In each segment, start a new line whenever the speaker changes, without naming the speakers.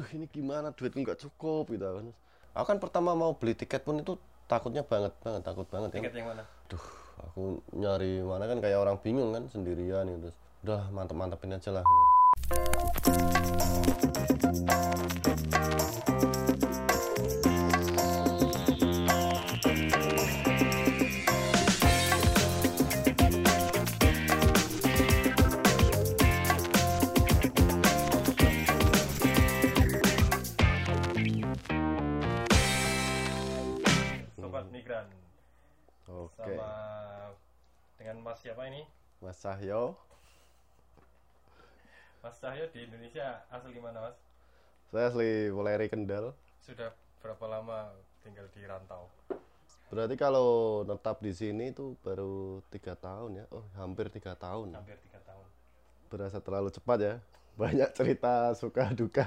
aduh ini gimana duitku nggak cukup gitu kan aku kan pertama mau beli tiket pun itu takutnya banget banget takut banget kan
Tiket yang mana?
Duh, aku nyari mana kan kayak orang bingung kan sendirian gitu. Udah mantep-mantepin aja lah. Gitu.
Migran
Oke,
sama dengan Mas siapa ini?
Mas Cahyo.
Mas Cahyo di Indonesia asal gimana Mas?
Saya asli Wuleri Kendal.
Sudah berapa lama tinggal di rantau?
Berarti kalau netap di sini tuh baru tiga tahun ya. Oh, hampir tiga tahun.
Hampir tiga tahun.
Berasa terlalu cepat ya. Banyak cerita suka duka.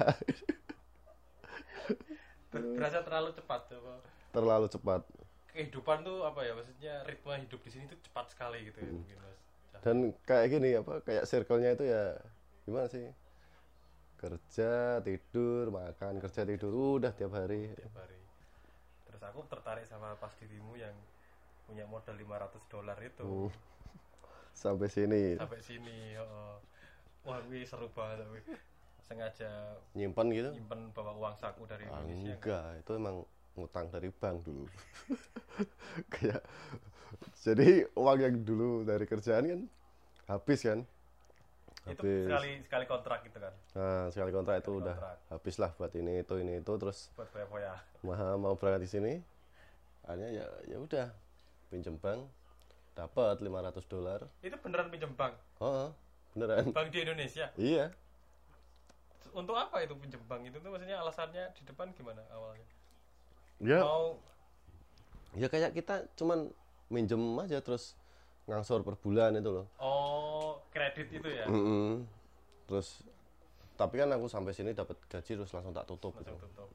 Ber- Berasa terlalu cepat tuh. Pak.
terlalu cepat.
Kehidupan tuh apa ya? Maksudnya ritme hidup di sini tuh cepat sekali gitu ya mungkin Mas.
Dan kayak gini apa? Kayak circle-nya itu ya gimana sih? Kerja, tidur, makan, kerja, tidur, udah tiap hari.
Tiap hari. Terus aku tertarik sama pas dirimu yang punya modal 500 dolar itu.
Hmm. Sampai sini.
Sampai sini, oh. Wah, ini seru banget tapi sengaja
nyimpen gitu
nyimpen bawa uang saku dari Indonesia.
enggak itu emang ngutang dari bank dulu kayak jadi uang yang dulu dari kerjaan kan habis kan
Itu
habis
sekali sekali kontrak gitu kan
nah sekali kontrak itu
Sekali
udah
kontrak.
habis lah buat ini itu ini itu terus
buat foya-foya.
mau mau berangkat di sini akhirnya ya ya udah pinjem bank dapat 500 dolar
Itu beneran pinjem bank?
oh beneran
Bank di Indonesia.
iya
Untuk apa itu pinjem bank itu tuh maksudnya alasannya di depan gimana awalnya?
Ya
Mau
ya kayak kita cuman minjem aja terus ngangsur per bulan itu loh
oh kredit itu ya.
Mm-mm. Terus tapi kan aku sampai sini dapat gaji terus langsung tak tutup
Langsung
gitu.
tutup.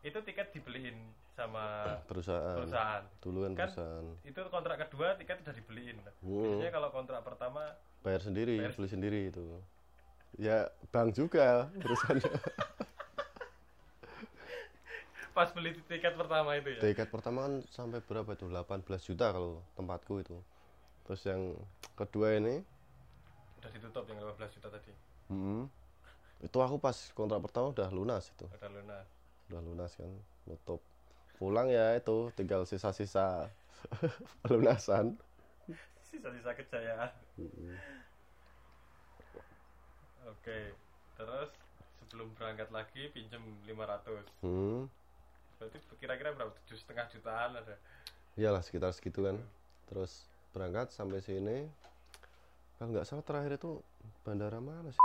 Itu tiket dibeliin sama
Perusahaan.
perusahaan.
Dulu kan,
Kan
perusahaan.
itu kontrak kedua tiket udah dibeliin.
Hmm.
Biasanya kalau kontrak pertama
Bayar sendiri,
Bayar
beli sendiri itu. Ya bank juga perusahaannya.
pas beli tiket pertama itu ya.
Tiket pertama kan sampai berapa itu? 18 juta kalau tempatku itu. Terus yang kedua ini,
Udah ditutup yang 15 juta tadi.
mm, itu aku pas kontrak pertama udah lunas itu.
Udah lunas.
Udah lunas kan, nutup. Pulang ya itu tinggal sisa-sisa pelunasan.
Sisa-sisa kejayaan.
Hmm.
Oke. Terus sebelum berangkat lagi pinjem 500.
Hmm.
Berarti kira-kira berapa? Tujuh setengah jutaan ada.
Iyalah sekitar segitu kan. Terus berangkat sampai sini. Kalau nggak salah terakhir itu bandara mana sih?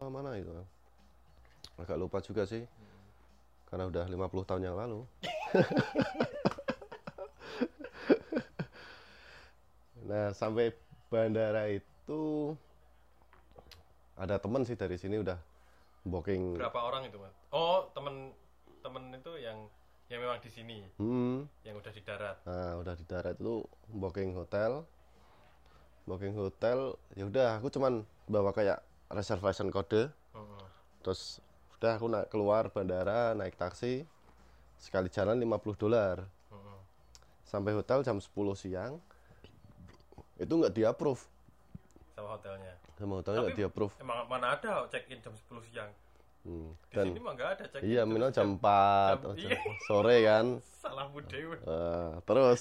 Atau mana itu? Agak lupa juga sih. Karena udah 50 tahun yang lalu. nah, sampai bandara itu ada temen sih dari sini udah booking.
Berapa orang itu, Mas? Oh, temen temen itu yang yang memang di sini,
Hmm.
yang udah di darat.
Nah, udah di darat itu booking hotel. Booking hotel, ya udah aku cuman bawa kayak reservation kode.
Heeh.
Terus udah aku naik keluar bandara, naik taksi. Sekali jalan 50 dolar.
Heeh.
Sampai hotel jam 10 siang. Itu nggak di-approve.
Sama hotelnya.
Sama hotelnya nggak di-approve.
Emang mana ada check in jam 10 siang?
Hmm.
Di
Dan
sini mah nggak ada check in.
iya, minimal jam 4
jam-
atau jam
iya.
sore kan.
Salah dewe.
Eh, terus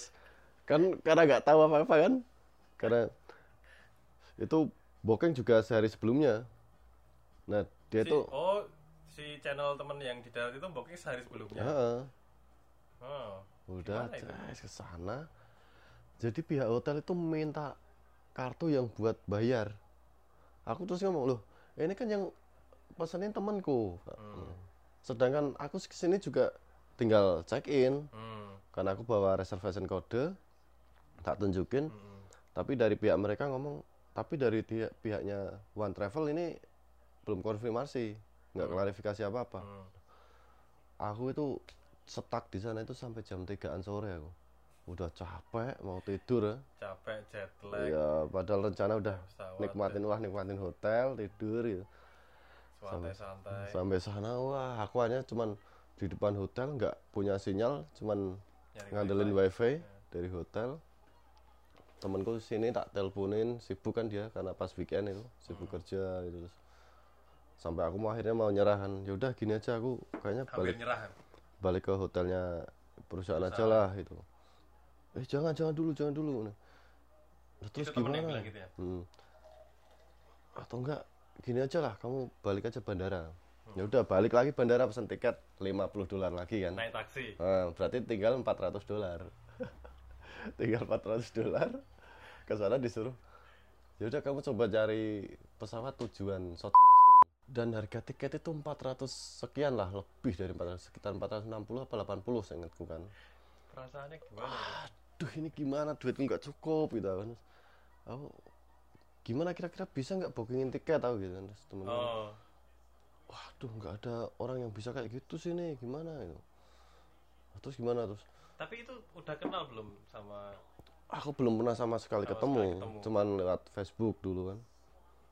kan karena nggak tahu apa-apa kan karena itu booking juga sehari sebelumnya nah dia
Si,
tuh
oh, si channel temen yang di darat itu booking sehari sebelumnya.
Heeh,
Oh.
udah ke sana jadi pihak hotel itu minta kartu yang buat bayar aku terus ngomong loh ini kan yang pesenin temanku
Hmm.
sedangkan aku ke sini juga tinggal check in
Hmm.
karena aku bawa reservation kode tak tunjukin
Hmm.
tapi dari pihak mereka ngomong tapi dari pihak pihaknya One Travel ini belum konfirmasi nggak klarifikasi apa apa
Hmm.
aku itu stuck di sana itu sampai jam 3an sore aku udah capek mau tidur ya.
Capek jet lag.
ya padahal rencana udah
Pesawat,
nikmatin lah nikmatin hotel tidur gitu
santai-santai
sampai sana wah aku hanya cuman di depan hotel nggak punya sinyal cuman
nyari
ngandelin wifi. dari hotel. Temenku sini tak teleponin sibuk kan dia karena pas weekend itu sibuk kerja gitu. Terus sampai aku mau akhirnya mau nyerahan. Yaudah gini aja aku kayaknya
hampir
balik
nyerah
balik ke hotelnya perusahaan aja lah gitu. Eh jangan jangan dulu jangan dulu. Nah, terus
itu
gimana?
gitu ya?
Hmm. atau enggak gini aja lah kamu balik aja bandara. Ya udah balik lagi bandara pesan tiket 50 dolar lagi kan.
Naik taksi.
Nah, berarti tinggal 400 dolar. Tinggal 400 dolar ke sana disuruh. Ya udah kamu coba cari pesawat tujuan dan harga tiket itu 400 sekian lah lebih dari 400 sekitar 460 apa 80 saya ingatku kan.
Perasaannya gimana?
Aduh ini gimana? Duitku nggak cukup gitu kan aku gimana kira-kira bisa nggak bookingin tiket tahu gitu terus temen
oh.
Waduh nggak ada orang yang bisa kayak gitu sih nih gimana itu? Terus gimana terus?
Tapi itu udah kenal belum sama?
Aku belum pernah sama sekali
Sama
ketemu,
sekali ketemu.
cuman lewat Facebook dulu kan.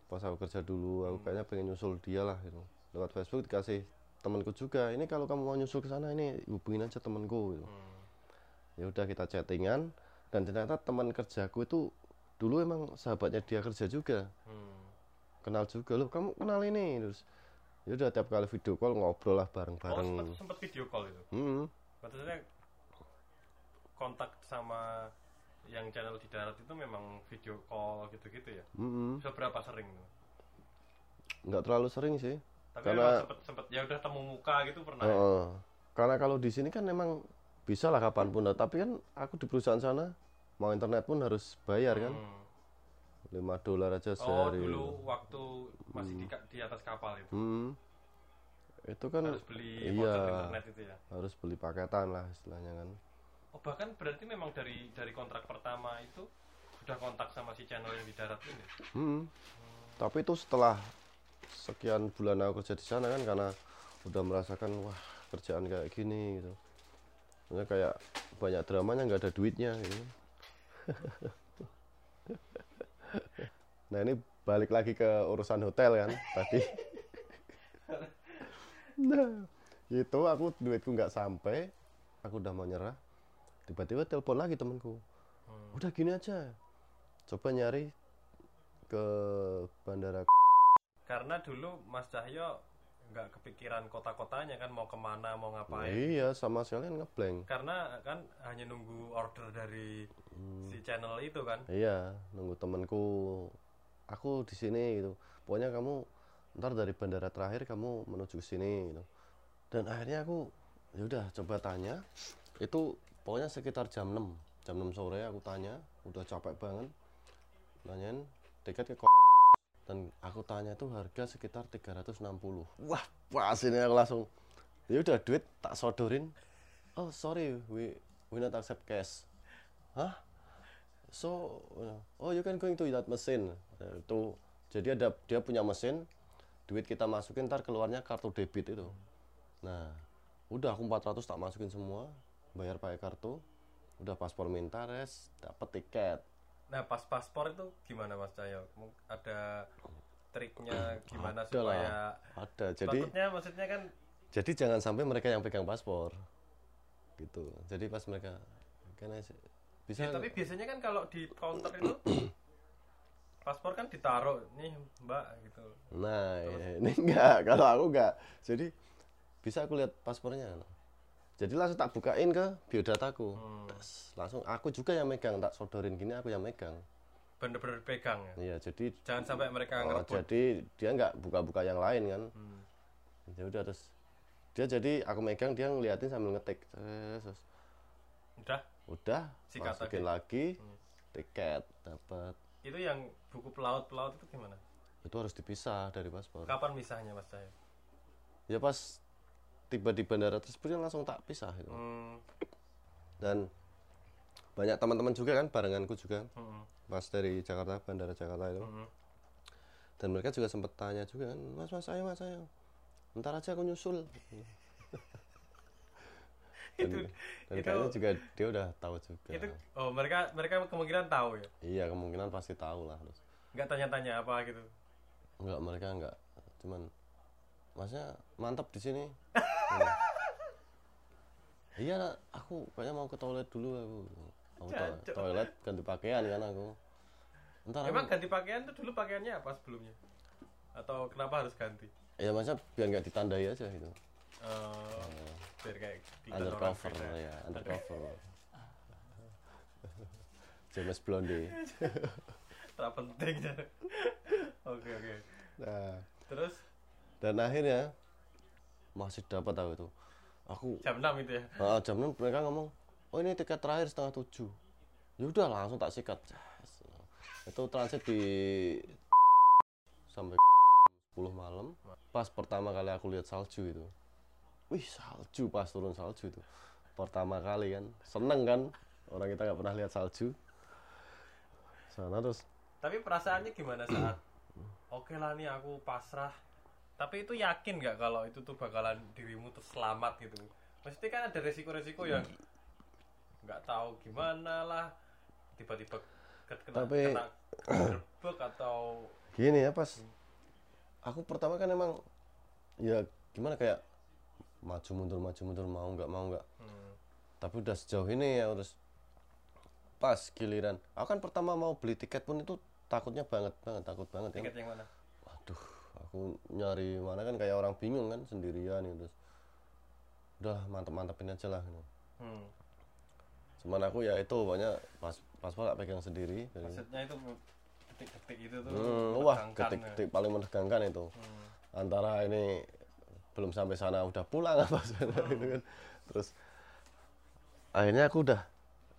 Pas aku kerja dulu aku
Hmm.
kayaknya pengen nyusul dia lah gitu. Lewat Facebook dikasih temanku juga ini kalau kamu mau nyusul ke sana ini hubungin aja temanku gitu.
hmm,
ya udah kita chattingan dan ternyata teman kerjaku itu dulu emang sahabatnya dia kerja juga.
Hmm.
kenal juga. Loh kamu kenal ini? Terus ya udah tiap kali video call ngobrol lah
oh
bareng-bareng
sempet, sempet video call itu?
Hmm,
maksudnya kontak sama yang channel di darat itu memang video call gitu-gitu ya?
Hmm,
seberapa sering tuh?
Nggak terlalu sering sih.
Tapi
Karena-
sempet sempet ya udah temu muka gitu pernah ya?
Heeh. Karena kalau di sini kan memang bisa lah kapan pun. Nah, tapi kan aku di perusahaan sana mau internet pun harus bayar kan,
Hmm.
5 dolar aja
oh
sehari.
dulu waktu masih di, ka- di atas kapal itu
Hmm. Itu kan
harus beli
iya.
internet itu ya
harus beli paketan lah istilahnya kan.
oh bahkan berarti memang dari dari kontrak pertama itu sudah kontak sama si channel yang di darat ini
Hmm. Tapi itu setelah sekian bulan aku kerja di sana kan karena udah merasakan wah kerjaan kayak gini gitu. Maksudnya kayak banyak dramanya nggak ada duitnya gitu. Nah ini balik lagi ke urusan hotel kan tadi. nah itu aku duitku nggak sampai, aku udah mau nyerah. Tiba-tiba telepon lagi temanku.
Hmm.
Udah gini aja, coba nyari ke bandara
karena dulu Mas Cahyo nggak kepikiran kota-kotanya kan mau ke mana mau ngapain.
Iya sama sekali kan ngeblank.
Karena kan hanya nunggu order dari
Hmm.
si channel itu kan.
Iya nunggu temanku aku di sini gitu. Pokoknya kamu ntar dari bandara terakhir kamu menuju ke sini gitu. Dan akhirnya aku ya udah coba tanya. Itu pokoknya sekitar jam 6 jam 6 sore aku tanya udah capek banget nanyain tiket ke dan aku tanya tuh harga sekitar 360 wah pas ini aku langsung ya udah duit tak sodorin. Oh sorry we we not accept cash. Hah? So oh you can going to that mesin itu jadi ada dia punya mesin duit kita masukin ntar keluarnya kartu debit itu. Nah udah aku 400 tak masukin semua bayar pakai kartu udah paspor minta res dapet tiket
nah pas paspor itu gimana Mas Cahyo ada triknya gimana
Ada
supaya
lah. ada jadi
Takutnya maksudnya kan
jadi jangan sampai mereka yang pegang paspor gitu jadi pas mereka kan bisa
ya, tapi biasanya kan kalau di counter itu paspor kan ditaruh nih Mbak gitu
Nah, ini enggak. Kalau aku enggak. Jadi bisa aku lihat paspornya. Jadi langsung tak bukain ke biodataku.
Hmm.
Langsung aku juga yang megang, tak sodorin gini aku yang megang.
bener-bener pegang ya
Iya, jadi
jangan sampai mereka
oh,
ngerebut
jadi dia enggak buka-buka yang lain kan.
Hmm.
Ya udah terus dia jadi aku megang dia ngeliatin sambil ngetik. Terus
udah
udah
Sikat
masukin lagi tiket dapat.
itu yang buku pelaut-pelaut itu gimana
Itu harus dipisah dari paspor.
kapan misahnya Mas Cahyo
Ya pas tiba di bandara tersebut dia langsung tak pisah gitu.
hmm.
dan banyak teman-teman juga kan barenganku juga
Hmm.
pas dari Jakarta bandara Jakarta itu
Hmm.
dan mereka juga sempat tanya juga kan mas mas ayo mas ayo ntar aja aku nyusul dan,
Itu-
dan
itu-
kayaknya juga dia udah tahu juga
itu oh mereka mereka kemungkinan tahu ya
iya kemungkinan pasti tahu lah terus
nggak tanya-tanya apa gitu
enggak mereka enggak cuman maksudnya mantap di sini. iya. Nak. Aku kayaknya mau ke toilet dulu aku. Aku to- toilet ganti pakaian kan aku. Ntar aku,
Emang ganti pakaian tuh dulu pakaiannya apa sebelumnya? Atau kenapa harus ganti?
ya maksudnya biar nggak ditandai aja gitu.
Eh, biar kayak
undercover ya undercover James Blonde.
Tak penting. Ya. Oke oke.
nah.
Terus?
Dan akhirnya masih dapat aku itu. Aku
jam 6 itu ya.
ah, jam 6 mereka ngomong oh ini tiket terakhir setengah tujuh. Ya udah langsung tak sikat. Itu transit di sampai jam 10 malam. Pas pertama kali aku lihat salju itu. Wih salju pas turun salju itu. Pertama kali kan. Seneng kan? Orang kita nggak pernah lihat salju. Sana terus
Tapi perasaannya gimana saat? Oke lah nih aku pasrah. Tapi itu yakin nggak kalau itu tuh bakalan dirimu tuh selamat gitu? Maksudnya kan ada resiko-resiko yang nggak tahu gimana lah tiba-tiba ke- kena
Tapi-
kena gerbek atau
gini ya pas. Aku pertama kan emang ya gimana kayak maju mundur maju mundur mau nggak mau nggak.
Hmm,
tapi udah sejauh ini ya terus pas giliran. Aku kan pertama mau beli tiket pun itu takutnya banget banget takut banget kan
tiket yang mana?
waduh aku nyari mana kan kayak orang bingung kan sendirian gitu terus udah mantep mantepin aja lah gitu.
Hmm.
cuman aku ya itu pokoknya pas pas tak pegang sendiri jadi,
Maksudnya itu detik-detik itu tuh
hmm, wah
menegangkan ya.
ketik-ketik paling menegangkan itu
Hmm.
antara ini belum sampai sana udah pulang apa sana gitu kan terus akhirnya aku udah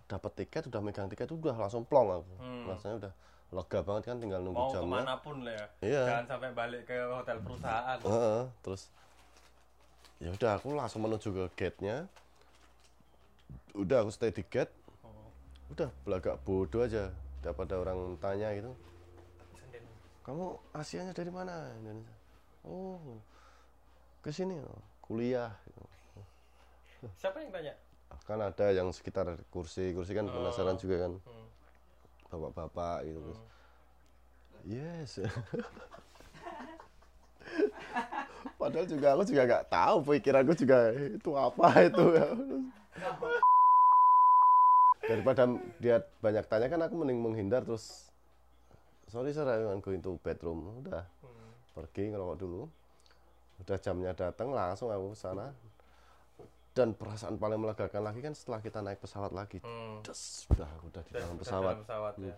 dapat tiket udah megang tiket udah langsung plong aku
Hmm.
rasanya udah lega banget kan tinggal nunggu
Mau
jamnya
ke mana pun lah ya.
Iya.
Jangan sampai balik ke hotel perusahaan.
Heeh, terus ya udah aku langsung menuju ke gate-nya udah aku stay di gate
Oh.
udah belagak bodoh aja dapat ada orang tanya gitu kamu Asianya dari mana Indonesia oh ke sini oh, kuliah gitu.
Siapa yang tanya?
kan ada yang sekitar kursi kursi kan penasaran juga kan
Hmm.
Bapak-bapak gitu terus yes. Padahal juga aku juga nggak tahu pikiranku juga itu apa itu? Daripada dia banyak tanya kan aku mending menghindar terus sorry sir I'm going to bedroom. Udah
Hmm.
pergi ngerokok dulu. Udah jamnya datang langsung aku ke sana dan perasaan paling melegakan lagi kan setelah kita naik pesawat lagi.
Hmm.
Des, udah udah di dalam pesawat.
dalam pesawat ya.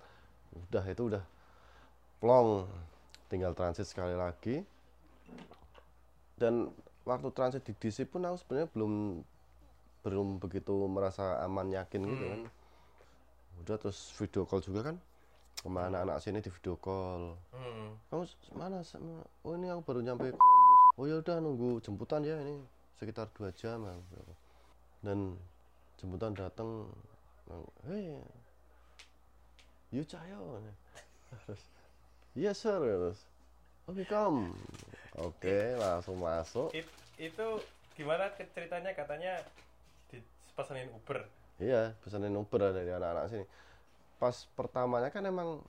udah itu udah plong. Tinggal transit sekali lagi. Dan waktu transit di DC pun aku sebenarnya belum belum begitu merasa aman yakin gitu kan. Udah terus video call juga kan. Ke mana anak sini di video call.
Hmm.
kamu mana oh ini aku baru nyampe Columbus. Oh ya udah nunggu jemputan ya ini sekitar dua jam dan jemputan datang hei you Cahyo. Terus yes sir. Terus oke come oke langsung masuk.
It- itu gimana ceritanya? Katanya dipesenin Uber.
iya pesanin Uber dari anak-anak sini. Pas pertamanya kan emang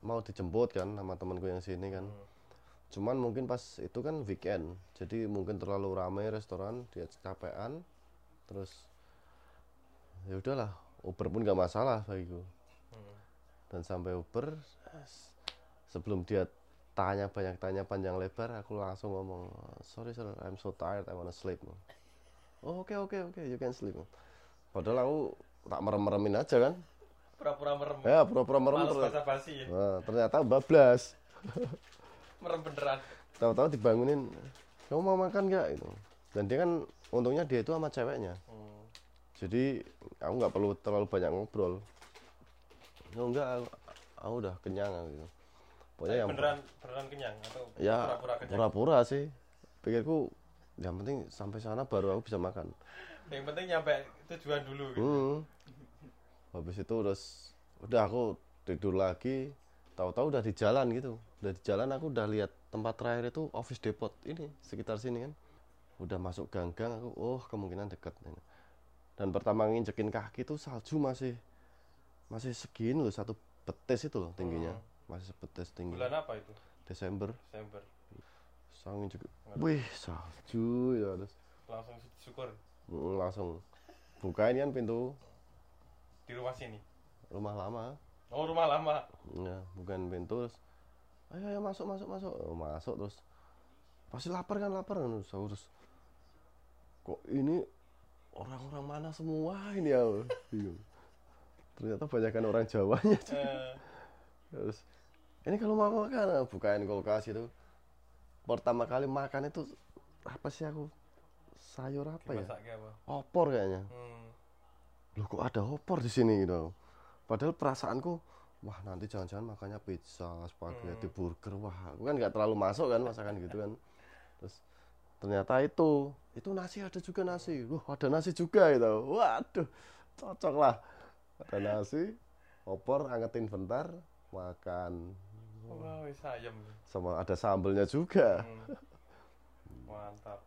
mau dijemput kan sama temanku yang sini kan cuman mungkin pas itu kan weekend jadi mungkin terlalu ramai restoran dia capean terus ya udahlah Uber pun nggak masalah bagiku
Hmm.
dan sampai Uber sebelum dia tanya banyak tanya panjang lebar aku langsung ngomong sorry sir I'm so tired I wanna sleep oh oke oke oke you can sleep padahal aku tak merem-meremin aja kan
Pura-pura merem.
ya pura-pura merem
Males basi ya.
Nah, ternyata bablas
Merem beneran.
tahu-tahu dibangunin kamu mau makan nggak itu dan dia kan untungnya dia itu sama ceweknya
Hmm.
jadi aku nggak perlu terlalu banyak ngobrol oh enggak aku, aku udah kenyang gitu pokoknya yang
beneran beneran kenyang atau
ya
pura-pura kenyang?
pura-pura sih pikirku yang penting sampai sana baru aku bisa makan
Yang penting nyampe tujuan dulu gitu.
hmm. habis itu terus udah aku tidur lagi tahu-tahu udah di jalan gitu udah di jalan aku udah lihat tempat terakhir itu office depot ini sekitar sini kan. Udah masuk gang-gang aku oh kemungkinan deket dan pertama nginjekin kaki tuh salju masih masih segini loh satu betis itu loh tingginya. Masih sebetis tinggi.
Bulan apa itu?
Desember.
Desember.
angin juga wih salju ya terus.
Langsung syukur.
Mm, langsung bukain kan pintu.
Di rumah sini?
Rumah lama.
Oh rumah lama.
Ya bukain pintu terus ayo ayo masuk masuk masuk. Oh, masuk terus. Pasti lapar kan lapar kan? Terus aku terus kok ini orang-orang mana semua ini ya? Bingung. Ternyata banyak kan orang Jawanya
Eh,
terus ini kalau mau makan bukain kulkas itu pertama kali makan itu apa sih aku? Sayur apa ya?
Dimasak apa?
Opor kayaknya.
Hmm.
loh kok ada opor di sini gitu? Padahal perasaanku wah nanti jangan-jangan makannya pizza spaghetti burger. Wah aku kan nggak terlalu masuk kan masakan gitu kan. Terus ternyata itu itu nasi ada juga nasi. Wah ada nasi juga itu waduh cocok lah. Ada nasi opor angetin bentar makan.
Wis ayam
sama ada sambelnya juga.
Hmm. mantap.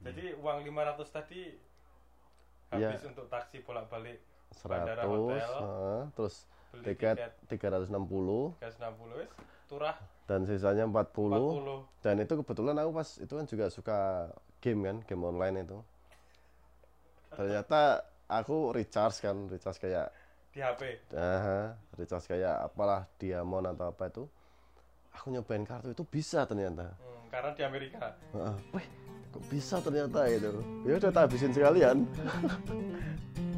Jadi uang 500 tadi
Iya.
habis untuk taksi bolak-balik
100
Bandara, hotel.
heeh, terus
beli
tiket.
tiket
360
gas 60 wis. Turah.
Dan sisanya 40
40
dan itu kebetulan aku pas itu kan juga suka game kan game online itu. Ternyata aku recharge kan recharge kayak
di HP
aha, recharge kayak apalah diamond atau apa itu. Aku nyobain kartu itu bisa ternyata.
Hmm, karena di Amerika.
Heeh, wih kok bisa ternyata itu ya udah tak habisin sekalian